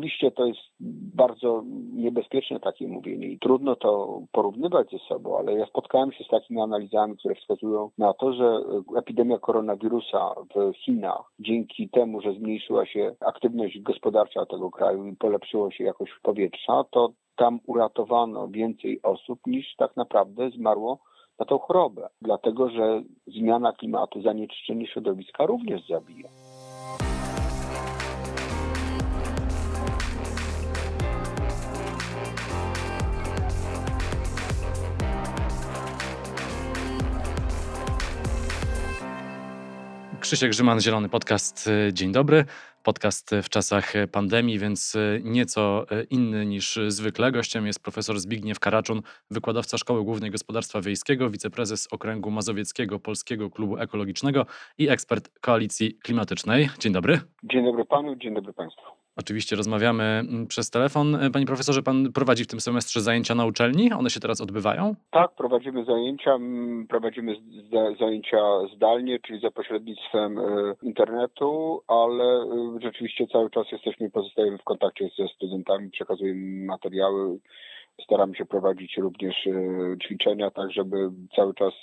Rzeczywiście to jest bardzo niebezpieczne takie mówienie i trudno to porównywać ze sobą, ale ja spotkałem się z takimi analizami, które wskazują na to, że epidemia koronawirusa w Chinach dzięki temu, że zmniejszyła się aktywność gospodarcza tego kraju i polepszyło się jakość powietrza, to tam uratowano więcej osób niż tak naprawdę zmarło na tą chorobę, dlatego że zmiana klimatu, zanieczyszczenie środowiska również zabija. Krzysiek Grzyman, Zielony Podcast. Dzień dobry. Podcast w czasach pandemii, więc nieco inny niż zwykle. Gościem jest profesor Zbigniew Karaczun, wykładowca Szkoły Głównej Gospodarstwa Wiejskiego, wiceprezes Okręgu Mazowieckiego Polskiego Klubu Ekologicznego i ekspert Koalicji Klimatycznej. Dzień dobry. Dzień dobry panu, dzień dobry państwu. Oczywiście rozmawiamy mm, przez telefon. Panie profesorze, pan prowadzi w tym semestrze zajęcia na uczelni? One się teraz odbywają? Tak, prowadzimy zajęcia. Prowadzimy zajęcia zdalnie, czyli za pośrednictwem e, internetu, ale e, rzeczywiście cały czas jesteśmy, pozostajemy w kontakcie ze studentami, przekazujemy materiały. Staramy się prowadzić również e, ćwiczenia, tak żeby cały czas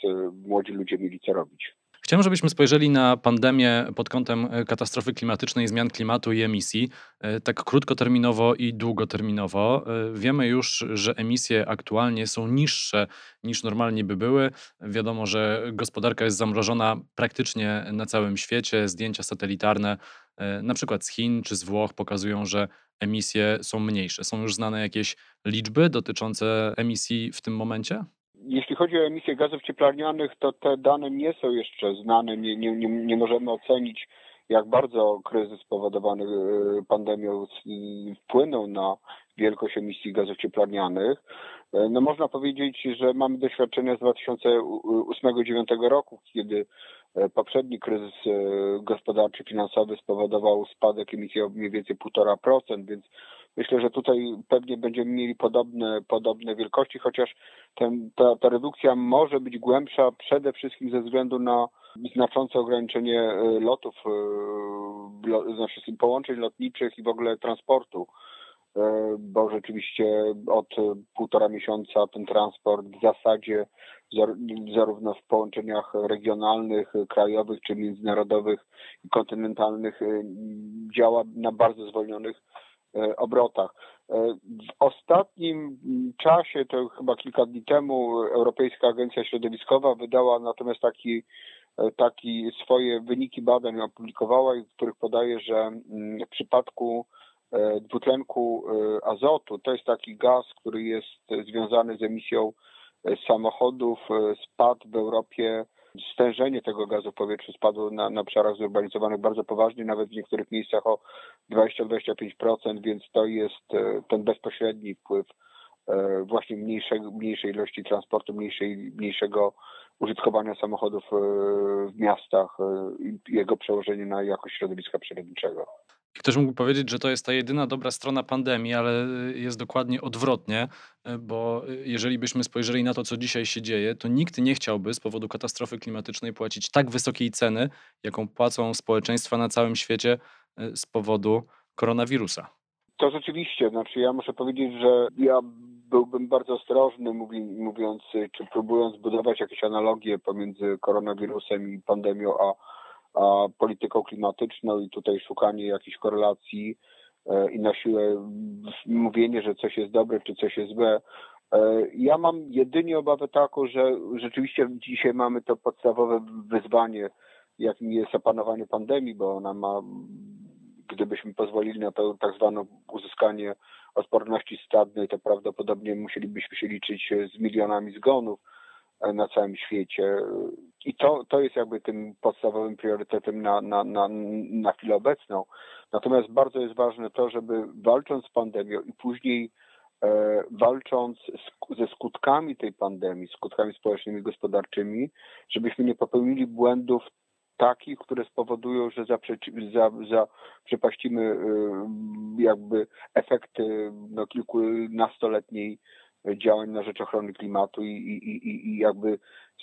młodzi ludzie mieli co robić. Chciałem, żebyśmy spojrzeli na pandemię pod kątem e, katastrofy klimatycznej, zmian klimatu i emisji, e, tak krótkoterminowo i długoterminowo. E, wiemy już, że emisje aktualnie są niższe niż normalnie by były. Wiadomo, że gospodarka jest zamrożona praktycznie na całym świecie. Zdjęcia satelitarne, na przykład z Chin czy z Włoch, pokazują, że emisje są mniejsze. Są już znane jakieś liczby dotyczące emisji w tym momencie? Jeśli chodzi o emisję gazów cieplarnianych, to te dane nie są jeszcze znane, nie, nie, nie, nie możemy ocenić, jak bardzo kryzys spowodowany e, pandemią wpłynął na wielkość emisji gazów cieplarnianych. E, no można powiedzieć, że mamy doświadczenia z 2008-2009 roku, kiedy e, poprzedni kryzys gospodarczy, finansowy spowodował spadek emisji o mniej więcej 1,5%, więc Myślę, że tutaj pewnie będziemy mieli podobne, podobne wielkości, chociaż ten, ta, ta redukcja może być głębsza przede wszystkim ze względu na znaczące ograniczenie e, lotów, e, znaczy połączeń lotniczych i w ogóle transportu. E, bo rzeczywiście od półtora miesiąca ten transport w zasadzie zarówno w połączeniach regionalnych, krajowych czy międzynarodowych i kontynentalnych działa na bardzo zwolnionych obrotach. E, w ostatnim czasie, to chyba kilka dni temu, Europejska Agencja Środowiskowa wydała natomiast taki, e, taki swoje wyniki badań opublikowała, w których podaje, że mm, w przypadku dwutlenku azotu, to jest taki gaz, który jest związany z emisją samochodów, spadł w Europie stężenie tego gazu w powietrzu spadło na, na obszarach zurbanizowanych bardzo poważnie, nawet w niektórych miejscach o 20-25%, więc to jest e, ten bezpośredni wpływ e, właśnie mniejszej, mniejszej ilości transportu, mniejszej, mniejszego użytkowania samochodów e, w miastach i jego przełożenie na jakość środowiska przyrodniczego. Ktoś mógł powiedzieć, że to jest ta jedyna dobra strona pandemii, ale jest dokładnie odwrotnie, bo jeżeli byśmy spojrzeli na to, co dzisiaj się dzieje, to nikt nie chciałby z powodu katastrofy klimatycznej płacić tak wysokiej ceny, jaką płacą społeczeństwa na całym świecie z powodu koronawirusa. To rzeczywiście, znaczy ja muszę powiedzieć, że ja byłbym bardzo ostrożny mówiąc, czy próbując budować jakieś analogie pomiędzy koronawirusem i pandemią, a polityką klimatyczną i tutaj szukanie jakichś korelacji e, i na siłę mówienie, że coś jest dobre czy coś jest złe. E, ja mam jedynie obawę taką, że rzeczywiście dzisiaj mamy to podstawowe wyzwanie, jakim jest opanowanie pandemii, bo ona ma, gdybyśmy pozwolili na to tak zwane uzyskanie odporności stadnej, to prawdopodobnie musielibyśmy się liczyć z milionami zgonów na całym świecie. I to, to jest jakby tym podstawowym priorytetem na, na, na, na chwilę obecną. Natomiast bardzo jest ważne to, żeby walcząc z pandemią i później e, walcząc z, ze skutkami tej pandemii, skutkami społecznymi gospodarczymi, żebyśmy nie popełnili błędów takich, które spowodują, że zaprzepaścimy za, e, jakby efekty no, kilkunastoletniej działań na rzecz ochrony klimatu i, i, i, i jakby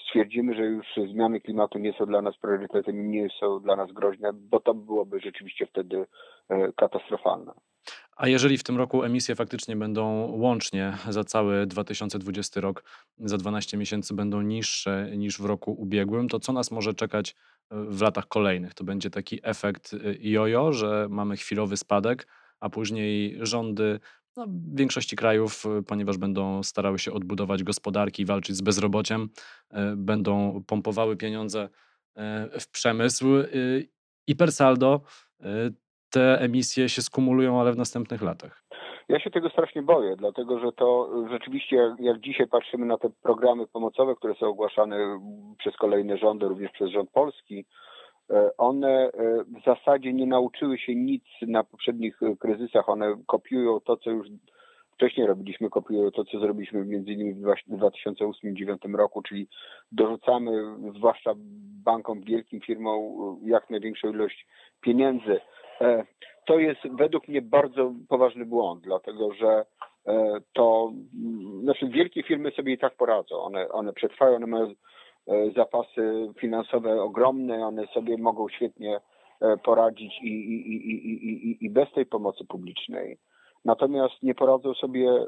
stwierdzimy, że już zmiany klimatu nie są dla nas priorytetem nie są dla nas groźne, bo to byłoby rzeczywiście wtedy e, katastrofalne. A jeżeli w tym roku emisje faktycznie będą łącznie za cały 2020 rok, za 12 miesięcy będą niższe niż w roku ubiegłym, to co nas może czekać e, w latach kolejnych? To będzie taki efekt e, jojo, że mamy chwilowy spadek, a później rządy no, w większości krajów, e, ponieważ będą starały się odbudować gospodarki walczyć z bezrobociem, będą pompowały pieniądze w przemysł i per saldo te emisje się skumulują, ale w następnych latach? Ja się tego strasznie boję, dlatego że to rzeczywiście, jak, jak dzisiaj patrzymy na te programy pomocowe, które są ogłaszane przez kolejne rządy, również przez rząd polski, one e, w zasadzie nie nauczyły się nic na poprzednich kryzysach. One kopiują to, co już wcześniej robiliśmy, kopiują to, co zrobiliśmy między innymi w 2008-2009 roku, czyli dorzucamy zwłaszcza bankom, wielkim firmom jak największą ilość pieniędzy E, to jest według mnie bardzo poważny błąd, dlatego że e, to, znaczy wielkie firmy sobie i tak poradzą. One, one przetrwają, one mają e, zapasy finansowe ogromne, one sobie mogą świetnie poradzić i, i, i, i, bez tej pomocy publicznej. Natomiast nie poradzą sobie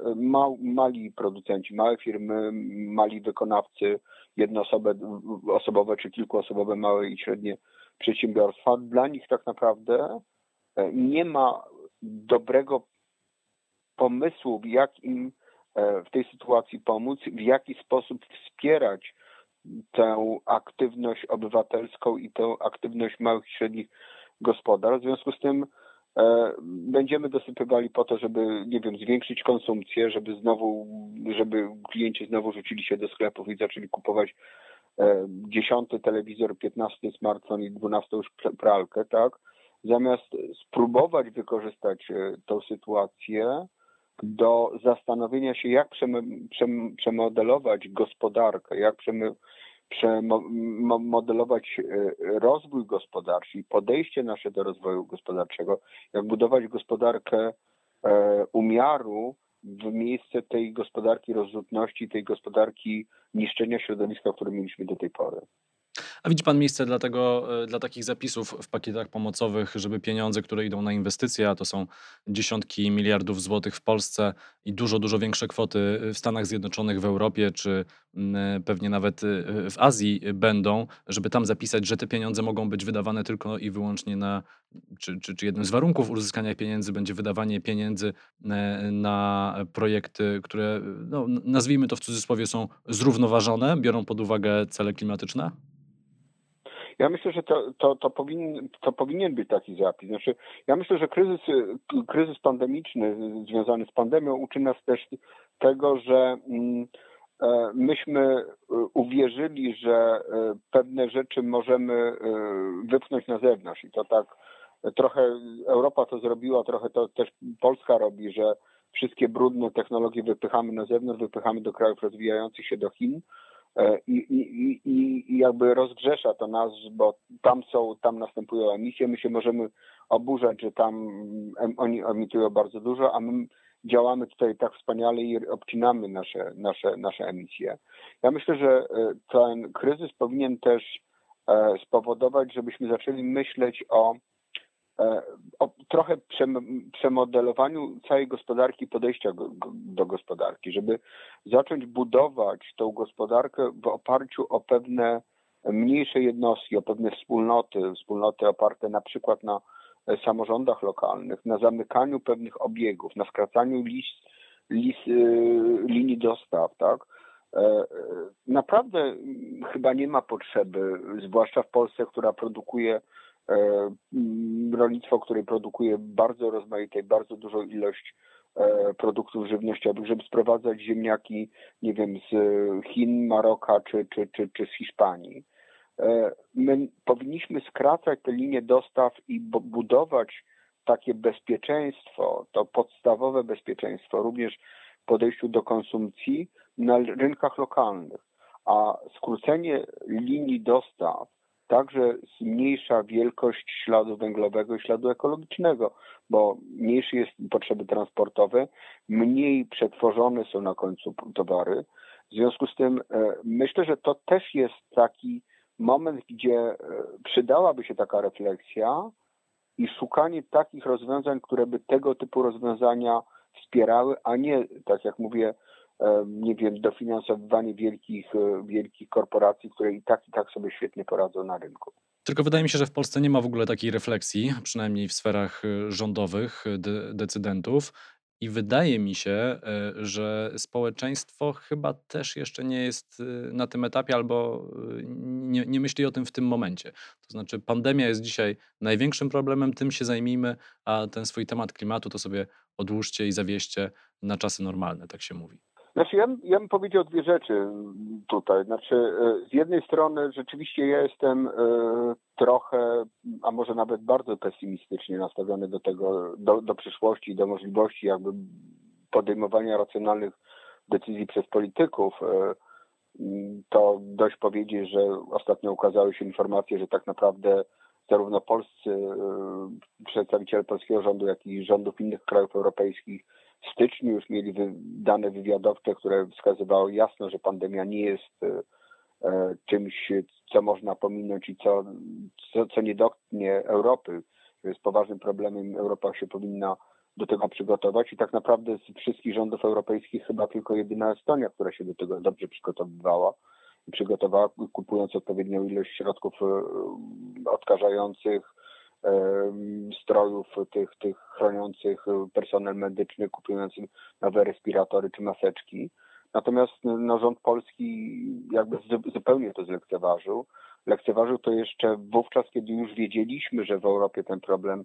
mali producenci, małe firmy, mali wykonawcy, jednoosobowe czy kilkuosobowe małe i średnie przedsiębiorstwa. Dla nich tak naprawdę E, nie ma dobrego pomysłu, jak im e, w tej sytuacji pomóc, w jaki sposób wspierać tę aktywność obywatelską i tę aktywność małych i średnich gospodarstw. W związku z tym e, będziemy dosypywali po to, żeby, nie wiem, zwiększyć konsumpcję, żeby znowu, żeby klienci znowu rzucili się do sklepów i zaczęli kupować dziesiąty telewizor, piętnasty smartfon i dwunastą już pralkę, tak? zamiast spróbować wykorzystać e, tą sytuację do zastanowienia się, jak przemodelować gospodarkę, jak przemodelować e, rozwój gospodarczy i podejście nasze do rozwoju gospodarczego, jak budować gospodarkę e, umiaru w miejsce tej gospodarki rozrzutności, tej gospodarki niszczenia środowiska, które mieliśmy do tej pory. A widzi Pan miejsce dla, tego, e, dla takich zapisów w pakietach pomocowych, żeby pieniądze, które idą na inwestycje, a to są dziesiątki miliardów złotych w Polsce i dużo, dużo większe kwoty w Stanach Zjednoczonych, w Europie, czy e, pewnie nawet e, w Azji będą, żeby tam zapisać, że te pieniądze mogą być wydawane tylko i wyłącznie na, czy, czy, czy jednym z warunków uzyskania pieniędzy będzie wydawanie pieniędzy na projekty, które, no, nazwijmy to w cudzysłowie, są zrównoważone, biorą pod uwagę cele klimatyczne? Ja myślę, że to, to, to, powinien, to powinien być taki zapis. Znaczy, ja myślę, że kryzys, kryzys pandemiczny związany z pandemią uczy nas też tego, że mm, e, myśmy uwierzyli, że e, pewne rzeczy możemy e, wypchnąć na zewnątrz i to tak trochę Europa to zrobiła, trochę to też Polska robi, że wszystkie brudne technologie wypychamy na zewnątrz, wypychamy do krajów rozwijających się do Chin, E, i, i, i, i jakby rozgrzesza to nas, bo tam są, tam następują emisje, my się możemy oburzać, że tam oni emitują bardzo dużo, a my działamy tutaj tak wspaniale i obcinamy nasze, nasze, nasze emisje. Ja myślę, że e, ten kryzys powinien też e, spowodować, żebyśmy zaczęli myśleć o E, o trochę przemodelowaniu całej gospodarki, podejścia do gospodarki, żeby zacząć budować tą gospodarkę w oparciu o pewne mniejsze jednostki, o pewne wspólnoty, wspólnoty oparte na przykład na e, samorządach lokalnych, na zamykaniu pewnych obiegów, na skracaniu list, e, linii dostaw, tak? Naprawdę chyba nie ma potrzeby, zwłaszcza w Polsce, która produkuje E, rolnictwo, które produkuje bardzo rozmaitej, bardzo dużą ilość e, produktów żywnościowych, żeby sprowadzać ziemniaki, nie wiem, z Chin, Maroka czy, czy, czy, czy z Hiszpanii. E, my powinniśmy skracać te linie dostaw i budować takie bezpieczeństwo, to podstawowe bezpieczeństwo, również w podejściu do konsumpcji na rynkach lokalnych. A skrócenie linii dostaw także zmniejsza wielkość śladu węglowego i śladu ekologicznego, bo mniejsze jest potrzeby transportowe, mniej przetworzone są na końcu towary. W związku z tym e, myślę, że to też jest taki moment, gdzie e, przydałaby się taka refleksja, i szukanie takich rozwiązań, które by tego typu rozwiązania wspierały, a nie, tak jak mówię, nie wiem, dofinansowywanie wielkich, e, wielkich korporacji, które i tak i tak sobie świetnie poradzą na rynku. Tylko wydaje mi się, że w Polsce nie ma w ogóle takiej refleksji, przynajmniej w sferach e, rządowych, de decydentów. I wydaje mi się, e, że społeczeństwo chyba też jeszcze nie jest na tym etapie albo nie, nie myśli o tym w tym momencie. To znaczy, pandemia jest dzisiaj największym problemem, tym się zajmijmy, a ten swój temat klimatu to sobie odłóżcie i zawieście na czasy normalne, tak się mówi. Znaczy, ja, ja bym powiedział dwie rzeczy tutaj. Znaczy, e, z jednej strony rzeczywiście ja jestem e, trochę, a może nawet bardzo pesymistycznie nastawiony do tego, do, do przyszłości, do możliwości jakby podejmowania racjonalnych decyzji przez polityków. E, to dość powiedzieć, że ostatnio ukazały się informacje, że tak naprawdę zarówno polscy przedstawiciele polskiego rządu, jak i rządów innych krajów europejskich w styczniu już mieli dane wywiadowcze, które wskazywały jasno, że pandemia nie jest e, e, czymś, co można pominąć i co, co, co nie dotknie Europy, jest poważnym problemem. Europa się powinna do tego przygotować i tak naprawdę z wszystkich rządów europejskich chyba tylko jedyna Estonia, która się do tego dobrze przygotowywała i przygotowała, kupując odpowiednią ilość środków e, odkażających, strojów tych, tych chroniących personel medyczny, kupujących nowe respiratory czy maseczki. Natomiast no, rząd polski jakby zupełnie to zlekceważył. Lekceważył to jeszcze wówczas, kiedy już wiedzieliśmy, że w Europie ten problem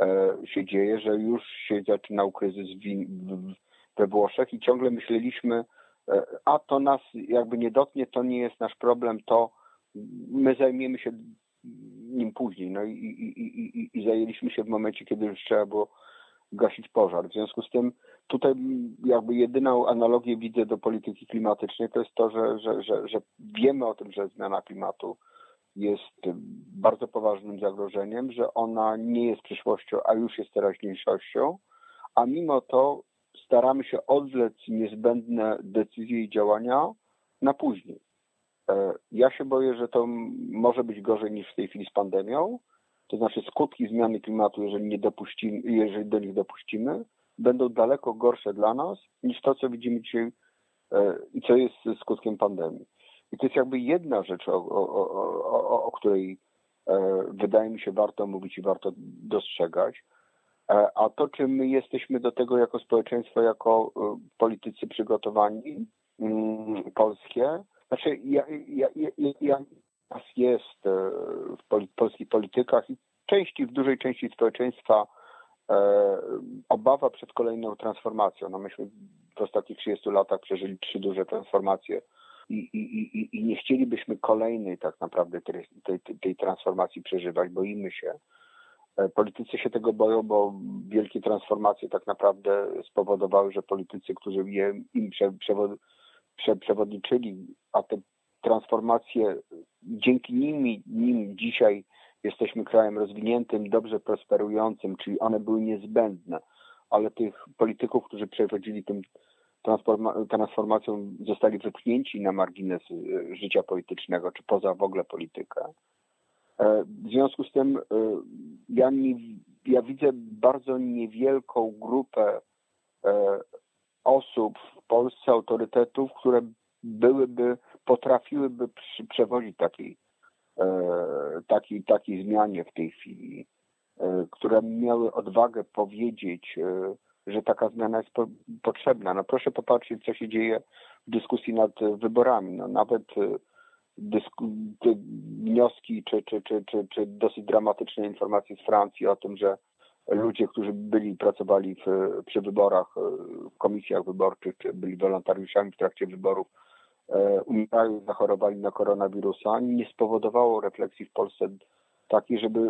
e, się dzieje, że już się zaczynał kryzys w, we Włoszech i ciągle myśleliśmy, e, a to nas jakby nie dotknie, to nie jest nasz problem, to my zajmiemy się nim później. No i, i, i, i, zajęliśmy się w momencie, kiedy już trzeba było gasić pożar. W związku z tym tutaj jakby jedyną analogię widzę do polityki klimatycznej to jest to, że, że, że, że wiemy o tym, że zmiana klimatu jest bardzo poważnym zagrożeniem, że ona nie jest przyszłością, a już jest teraźniejszością, a mimo to staramy się odwlec niezbędne decyzje i działania na później. E, ja się boję, że to może być gorzej niż w tej chwili z pandemią. To znaczy skutki zmiany klimatu, jeżeli, nie dopuścimy, jeżeli do nich dopuścimy, będą daleko gorsze dla nas niż to, co widzimy dzisiaj e, i co jest skutkiem pandemii. I to jest jakby jedna rzecz, o, o, o, o której e, wydaje mi się warto mówić i warto dostrzegać. A to, czy my jesteśmy do tego jako społeczeństwo, jako politycy przygotowani mm, polskie, znaczy, ja, ja, ja, ja jest e, w polskich politykach i części, w dużej części społeczeństwa e, obawa przed kolejną transformacją. No myśmy w ostatnich 30 latach przeżyli trzy duże transformacje i, i, i, i nie chcielibyśmy kolejnej tak naprawdę tej, tej, tej transformacji przeżywać, boimy się. E, politycy się tego boją, bo wielkie transformacje tak naprawdę spowodowały, że politycy, którzy je, im prze, przewod, przewodniczyli, a te transformacje, dzięki nimi, nim dzisiaj jesteśmy krajem rozwiniętym, dobrze prosperującym, czyli one były niezbędne, ale tych polityków, którzy przechodzili tym transforma transformacją, zostali wypchnięci na margines y, życia politycznego, czy poza w ogóle politykę. E, w związku z tym y, ja, nie, ja widzę bardzo niewielką grupę e, osób w Polsce, autorytetów, które byłyby, potrafiłyby przewozić takiej, e, takiej, takiej zmianie w tej chwili, e, które miały odwagę powiedzieć, e, że taka zmiana jest po, potrzebna. No proszę popatrzeć, co się dzieje w dyskusji nad wyborami. No nawet dysku, wnioski czy, czy, czy, czy, czy dosyć dramatyczne informacje z Francji o tym, że ludzie, którzy byli, pracowali w, przy wyborach, e, w komisjach wyborczych, czy byli wolontariuszami w trakcie wyborów, e, umierają, zachorowali na koronawirusa, nie spowodowało refleksji w Polsce takiej, żeby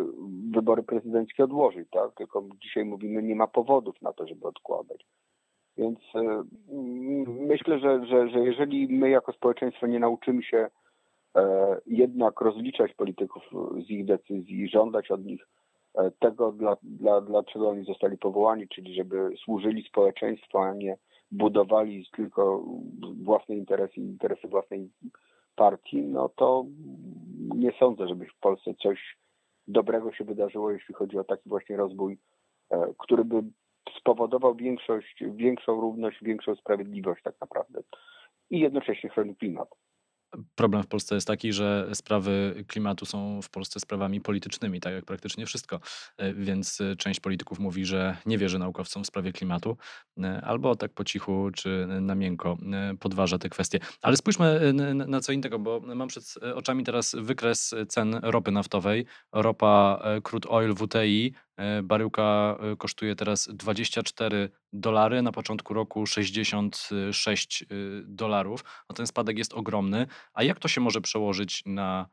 wybory prezydenckie odłożyć, tak? Tylko dzisiaj mówimy, nie ma powodów na to, żeby odkładać. Więc e, myślę, że, że, że jeżeli my jako społeczeństwo nie nauczymy się jednak rozliczać polityków z ich decyzji, żądać od nich E, tego, dla, dla, dlaczego oni zostali powołani, czyli żeby służyli społeczeństwu, a nie budowali tylko własne interesy, interesy własnej partii, no to nie sądzę, żeby w Polsce coś dobrego się wydarzyło, jeśli chodzi o taki właśnie rozwój, który by spowodował większość, większą równość, większą sprawiedliwość tak naprawdę i jednocześnie chronił klimat. Problem w Polsce jest taki, że sprawy klimatu są w Polsce sprawami politycznymi, tak jak praktycznie wszystko. E, więc e, część polityków mówi, że nie wierzy naukowcom w sprawie klimatu, e, albo tak po cichu czy na miękko podważa te kwestie. Ale spójrzmy na co innego, bo mam przed oczami teraz wykres cen ropy naftowej. Ropa crude oil WTI baryłka e, kosztuje teraz 24 dolary, na początku roku 66 e, dolarów. No ten spadek jest ogromny. A jak to się może przełożyć na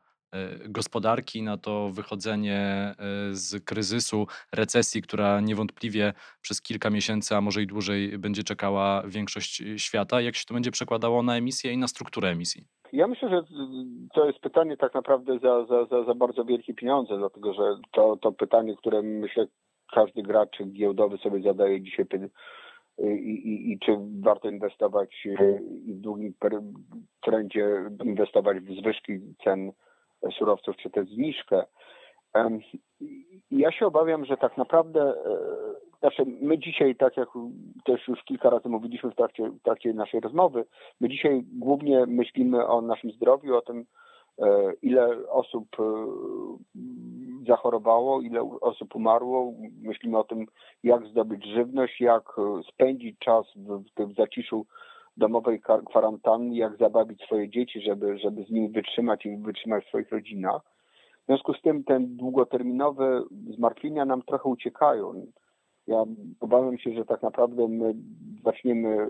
gospodarki, na to wychodzenie z kryzysu, recesji, która niewątpliwie przez kilka miesięcy, a może i dłużej będzie czekała większość świata? Jak się to będzie przekładało na emisję i na strukturę emisji? Ja myślę, że to jest pytanie tak naprawdę za, za, za, za bardzo wielkie pieniądze, dlatego że to, to pytanie, które myślę każdy gracz giełdowy sobie zadaje dzisiaj i, i, i czy warto inwestować w długim trendzie inwestować w zwyżki cen surowców, czy też zniżkę. Ja się obawiam, że tak naprawdę, e, znaczy my dzisiaj, tak jak też już kilka razy mówiliśmy w trakcie, w trakcie naszej rozmowy, my dzisiaj głównie myślimy o naszym zdrowiu, o tym, e, ile osób e, zachorowało, ile osób umarło. Myślimy o tym, jak zdobyć żywność, jak spędzić czas w, w tym zaciszu domowej kwarantanny, jak zabawić swoje dzieci, żeby, żeby z nimi wytrzymać i wytrzymać w swoich rodzinach. W związku z tym ten długoterminowe zmartwienia nam trochę uciekają. Ja obawiam się, że tak naprawdę my zaczniemy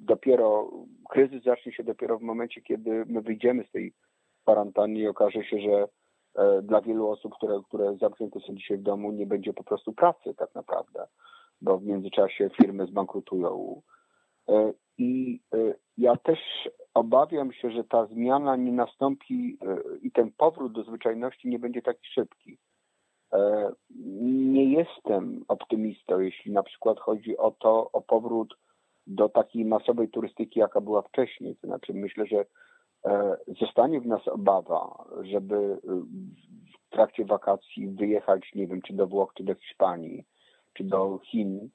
dopiero, kryzys zacznie się dopiero w momencie, kiedy my wyjdziemy z tej kwarantanny i okaże się, że e, dla wielu osób, które, które zamknięte są dzisiaj w domu, nie będzie po prostu pracy tak naprawdę, bo w międzyczasie firmy zbankrutują. E, I e, ja też obawiam się, że ta zmiana nie nastąpi i ten powrót do zwyczajności nie będzie taki szybki. Nie jestem optymistą, jeśli na przykład chodzi o to, o powrót do takiej masowej turystyki, jaka była wcześniej. To znaczy myślę, że e, zostanie w nas obawa, żeby e, w trakcie wakacji wyjechać, nie wiem, czy do Włoch, czy do Hiszpanii, czy do Chin e,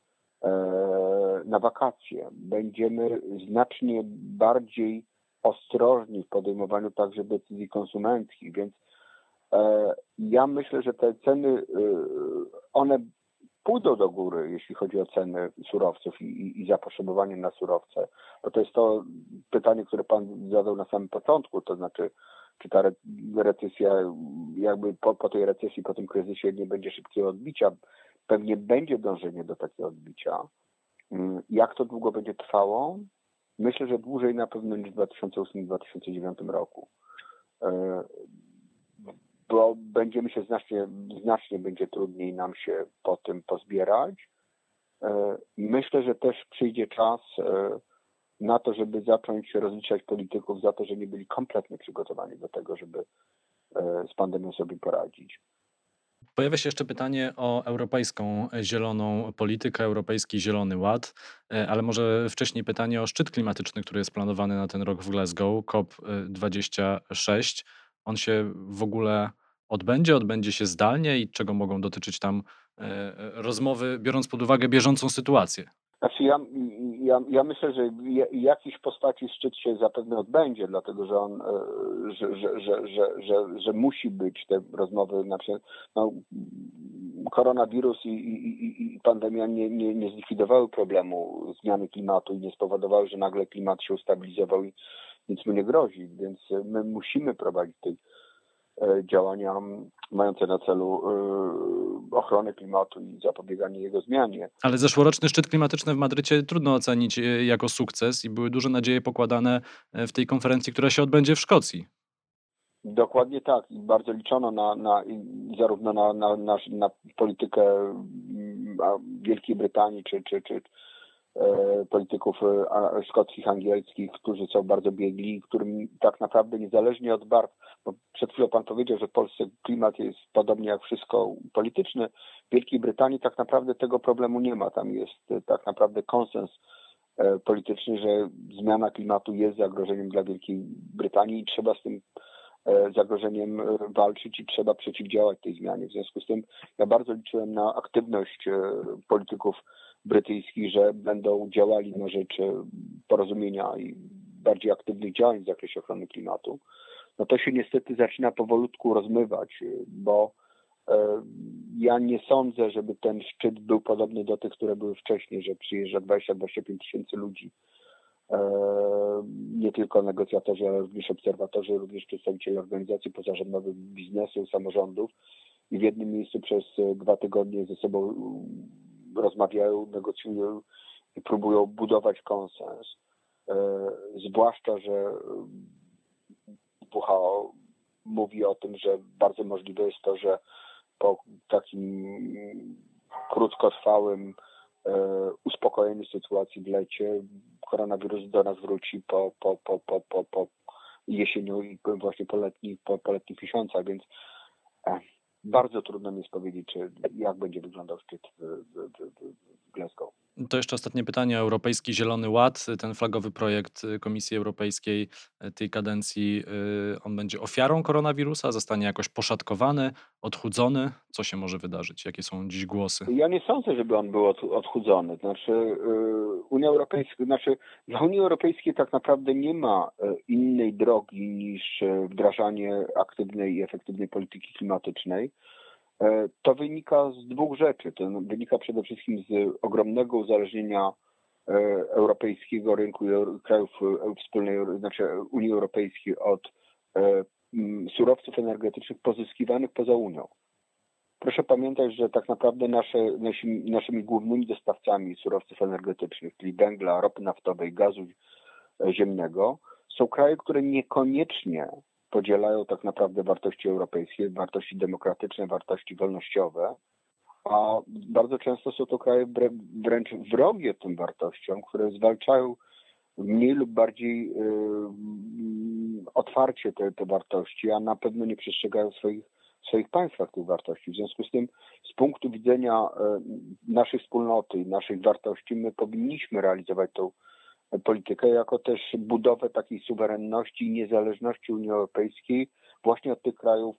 na wakacje. Będziemy znacznie bardziej ostrożni w podejmowaniu także decyzji konsumenckich, więc ja myślę, że te ceny, one pójdą do góry, jeśli chodzi o ceny surowców i, i, i zapotrzebowanie na surowce, no to jest to pytanie, które Pan zadał na samym początku, to znaczy, czy ta recesja, jakby po, po tej recesji, po tym kryzysie nie będzie szybkiego odbicia. Pewnie będzie dążenie do takiego odbicia. Mm, jak to długo będzie trwało? Myślę, że dłużej na pewno niż w 2008-2009 roku. E, bo będziemy się znacznie, znacznie będzie trudniej nam się po tym pozbierać. E, myślę, że też przyjdzie czas e, na to, żeby zacząć rozliczać polityków za to, że nie byli kompletnie przygotowani do tego, żeby z pandemią sobie poradzić. Pojawia się jeszcze pytanie o europejską zieloną politykę, europejski zielony ład, ale może wcześniej pytanie o szczyt klimatyczny, który jest planowany na ten rok w Glasgow, COP26 on się w ogóle odbędzie, odbędzie się zdalnie i czego mogą dotyczyć tam e, e, rozmowy, biorąc pod uwagę bieżącą sytuację? Znaczy ja, ja, ja myślę, że jakiś postaci szczyt się zapewne odbędzie, dlatego że on, e, że, że, że, że, że, że musi być te rozmowy, znaczy no, koronawirus i, i, i pandemia nie, nie, nie zlikwidowały problemu zmiany klimatu i nie spowodowały, że nagle klimat się ustabilizował i nic mu nie grozi, więc my musimy prowadzić tej działania mające na celu e, ochronę klimatu i zapobieganie jego zmianie. Ale zeszłoroczny szczyt klimatyczny w Madrycie trudno ocenić e, jako sukces i były duże nadzieje pokładane w tej konferencji, która się odbędzie w Szkocji. Dokładnie tak. I bardzo liczono na, na zarówno na, na, na, na politykę Wielkiej Brytanii czy, czy, czy, E, polityków e, szkockich, angielskich, którzy są bardzo biegli, którym tak naprawdę niezależnie od barw, bo przed chwilą pan powiedział, że w Polsce klimat jest podobnie jak wszystko polityczny, w Wielkiej Brytanii tak naprawdę tego problemu nie ma. Tam jest e, tak naprawdę konsens polityczny, że zmiana klimatu jest zagrożeniem dla Wielkiej Brytanii i trzeba z tym zagrożeniem walczyć i trzeba przeciwdziałać tej zmianie. W związku z tym ja bardzo liczyłem na aktywność polityków brytyjskich, że będą działali na rzecz porozumienia i bardziej aktywnych działań w zakresie ochrony klimatu. No to się niestety zaczyna powolutku rozmywać, bo E, ja nie sądzę, żeby ten szczyt był podobny do tych, które były wcześniej, że przyjeżdża 20-25 tysięcy ludzi. E, nie tylko negocjatorzy, ale również obserwatorzy, również przedstawiciele organizacji pozarządowych, biznesu, samorządów i w jednym miejscu przez dwa tygodnie ze sobą rozmawiają, negocjują i próbują budować konsens. E, zwłaszcza, że WHO mówi o tym, że bardzo możliwe jest to, że po takim krótkotrwałym e, uspokojeniu sytuacji w lecie koronawirus do nas wróci po, po, po, po, po, po jesieniu i właśnie po letnich, po, po letnich miesiącach, więc e, bardzo trudno mi jest powiedzieć, jak będzie wyglądał szczyt To jeszcze ostatnie pytanie. Europejski Zielony Ład, ten flagowy projekt Komisji Europejskiej e, tej kadencji, y, on będzie ofiarą koronawirusa? Zostanie jakoś poszatkowany, odchudzony? Co się może wydarzyć? Jakie są dziś głosy? Ja nie sądzę, żeby on był odchudzony. Znaczy, y, Unia Europejska, znaczy dla Unii Europejskiej tak naprawdę nie ma e, innej drogi niż e, wdrażanie aktywnej i efektywnej polityki klimatycznej. E, to wynika z dwóch rzeczy. To wynika przede wszystkim z ogromnego uzależnienia e, europejskiego rynku i krajów e, wspólnej, znaczy Unii Europejskiej od surowców energetycznych pozyskiwanych poza Unią. Proszę pamiętać, że tak naprawdę nasze, naszymi, naszymi głównymi dostawcami surowców energetycznych, czyli węgla, ropy naftowej, gazu ziemnego, są kraje, które niekoniecznie podzielają tak naprawdę wartości europejskie, wartości demokratyczne, wartości wolnościowe, a bardzo często są to kraje wręcz wrogie tym wartościom, które zwalczają mniej lub bardziej yy, otwarcie te, te wartości, a na pewno nie przestrzegają swoich, w swoich państwach tych wartości. W związku z tym, z punktu widzenia yy, naszej wspólnoty i naszych wartości, my powinniśmy realizować tą politykę, jako też budowę takiej suwerenności i niezależności Unii Europejskiej właśnie od tych krajów,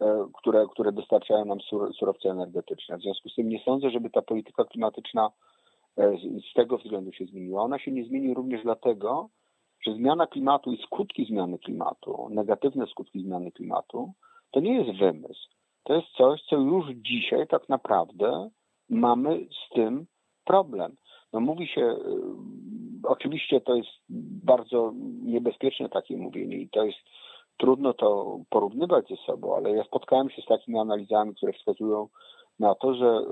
e, które, które dostarczają nam surowce energetyczne. W związku z tym nie sądzę, żeby ta polityka klimatyczna e, z tego względu się zmieniła. Ona się nie zmieni również dlatego, że zmiana klimatu i skutki zmiany klimatu, negatywne skutki zmiany klimatu, to nie jest wymysł. To jest coś, co już dzisiaj tak naprawdę mamy z tym problem. No mówi się, y, oczywiście to jest bardzo niebezpieczne takie mówienie i to jest trudno to porównywać ze sobą, ale ja spotkałem się z takimi analizami, które wskazują na to, że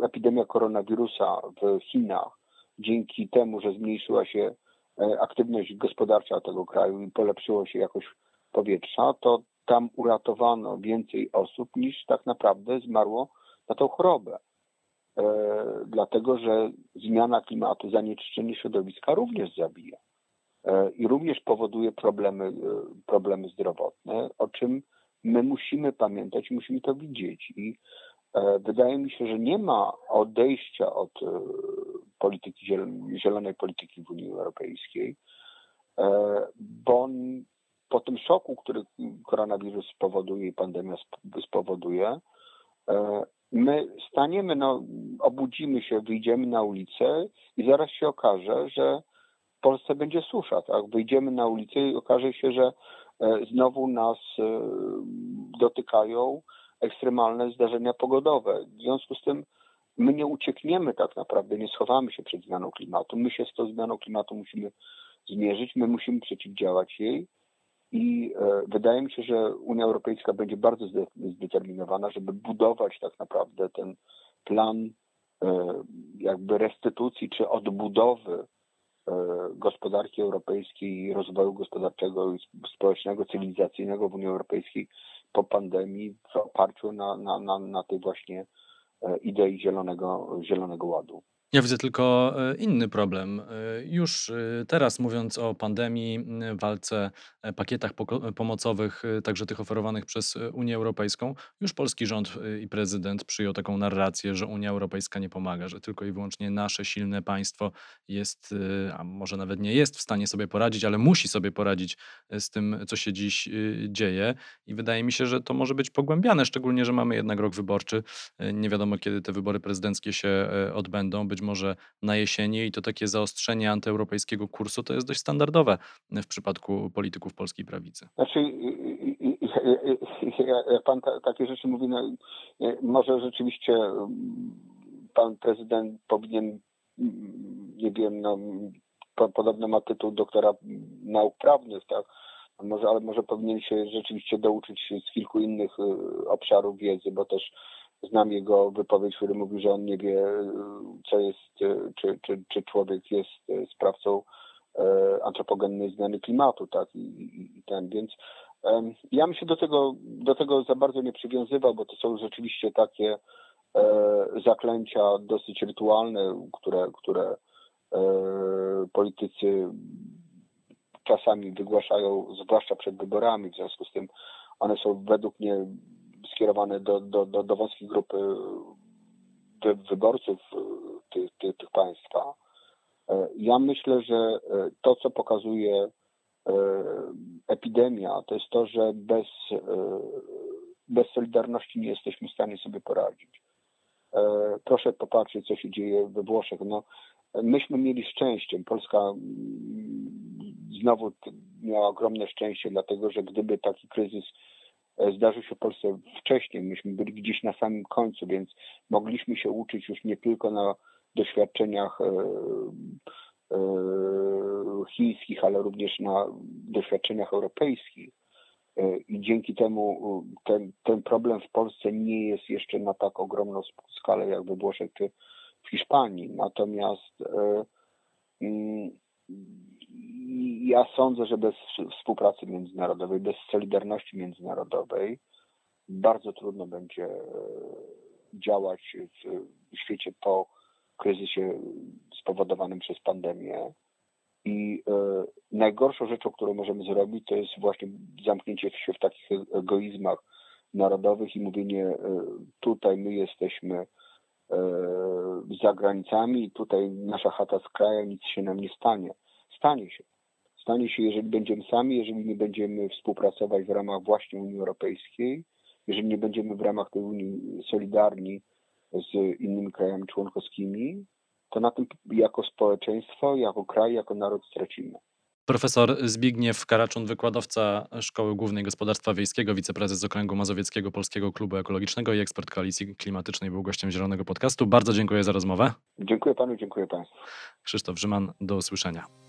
y, epidemia koronawirusa w Chinach dzięki temu, że zmniejszyła się e, aktywność gospodarcza tego kraju i polepszyło się jakość powietrza, to tam uratowano więcej osób niż tak naprawdę zmarło na tą chorobę. E, dlatego że zmiana klimatu, zanieczyszczenie środowiska również zabija e, i również powoduje problemy, e, problemy zdrowotne, o czym my musimy pamiętać, musimy to widzieć. I wydaje mi się, że nie ma odejścia od polityki zielonej polityki w Unii Europejskiej, bo po tym szoku, który koronawirus spowoduje i pandemia spowoduje, my staniemy, no, obudzimy się, wyjdziemy na ulicę i zaraz się okaże, że w Polsce będzie susza, tak? Wyjdziemy na ulicę i okaże się, że e, znowu nas e, dotykają ekstremalne zdarzenia pogodowe. W związku z tym my nie uciekniemy tak naprawdę, nie schowamy się przed zmianą klimatu. My się z tą zmianą klimatu musimy zmierzyć, my musimy przeciwdziałać jej i e, wydaje mi się, że Unia Europejska będzie bardzo zdeterminowana, żeby budować tak naprawdę ten plan e, jakby restytucji czy odbudowy e, gospodarki europejskiej rozwoju gospodarczego społecznego, cywilizacyjnego w Unii Europejskiej po pandemii w oparciu na, na, na, na tej właśnie idei zielonego, zielonego ładu. Ja widzę tylko e, inny problem. E, już e, teraz mówiąc o pandemii, walce, pakietach pomocowych, także tych oferowanych przez Unię Europejską, już polski rząd i prezydent przyjął taką narrację, że Unia Europejska nie pomaga, że tylko i wyłącznie nasze silne państwo jest, a może nawet nie jest w stanie sobie poradzić, ale musi sobie poradzić z tym, co się dziś dzieje. I wydaje mi się, że to może być pogłębiane, szczególnie, że mamy jednak rok wyborczy. Nie wiadomo, kiedy te wybory prezydenckie się odbędą. Być może na jesieni i to takie zaostrzenie antyeuropejskiego kursu to jest dość standardowe w przypadku polityków polskiej prawicy. Znaczy, jak pan takie rzeczy mówi, no, może rzeczywiście mm, pan prezydent powinien, mm, nie wiem, no, podobno ma tytuł doktora nauk prawnych, tak? Może, ale może powinien się rzeczywiście douczyć z kilku innych y, obszarów wiedzy, bo też znam jego wypowiedź, który mówi, że on nie wie, co jest, czy, czy, czy człowiek jest sprawcą e, antropogennej zmiany klimatu, tak, i, i, ten, więc ja bym się do tego, do tego za bardzo nie przywiązywał, bo to są rzeczywiście takie e, zaklęcia dosyć rytualne, które, które e, politycy czasami wygłaszają, zwłaszcza przed wyborami, w związku z tym one są według mnie skierowane do, do, do, do wąskiej grupy wyborców e, tych, tych, tych państwa. E, ja myślę, że e, to, co pokazuje epidemia, to jest to, że bez, bez solidarności nie jesteśmy w stanie sobie poradzić. Proszę popatrzeć, co się dzieje we Włoszech. No, myśmy mieli szczęście. Polska mm, znowu miała ogromne szczęście, dlatego że gdyby taki kryzys E, zdarzył się w Polsce wcześniej. Myśmy byli gdzieś na samym końcu, więc mogliśmy się uczyć już nie tylko na doświadczeniach e, e, chińskich, ale również na doświadczeniach europejskich. I dzięki temu ten, ten problem w Polsce nie jest jeszcze na tak ogromną skalę jak we Włoszech czy w Hiszpanii. Natomiast mm, ja sądzę, że bez współpracy międzynarodowej, bez solidarności międzynarodowej bardzo trudno będzie e, działać w świecie po kryzysie spowodowanym przez pandemię. I e, najgorszą rzeczą, którą możemy zrobić, to jest właśnie zamknięcie się w takich egoizmach narodowych i mówienie, e, tutaj my jesteśmy za granicami, tutaj nasza chata z krajem, nic się nam nie stanie. Stanie się stanie się, jeżeli będziemy sami, jeżeli nie będziemy współpracować w ramach właśnie Unii Europejskiej, jeżeli nie będziemy w ramach tej Unii solidarni z innymi krajami członkowskimi, to na tym jako społeczeństwo, jako kraj, jako naród stracimy. Profesor Zbigniew Karaczun, wykładowca Szkoły Głównej Gospodarstwa Wiejskiego, wiceprezes Okręgu Mazowieckiego Polskiego Klubu Ekologicznego i ekspert Koalicji Klimatycznej był gościem Zielonego Podcastu. Bardzo dziękuję za rozmowę. Dziękuję panu, dziękuję państwu. Krzysztof Rzyman, do usłyszenia.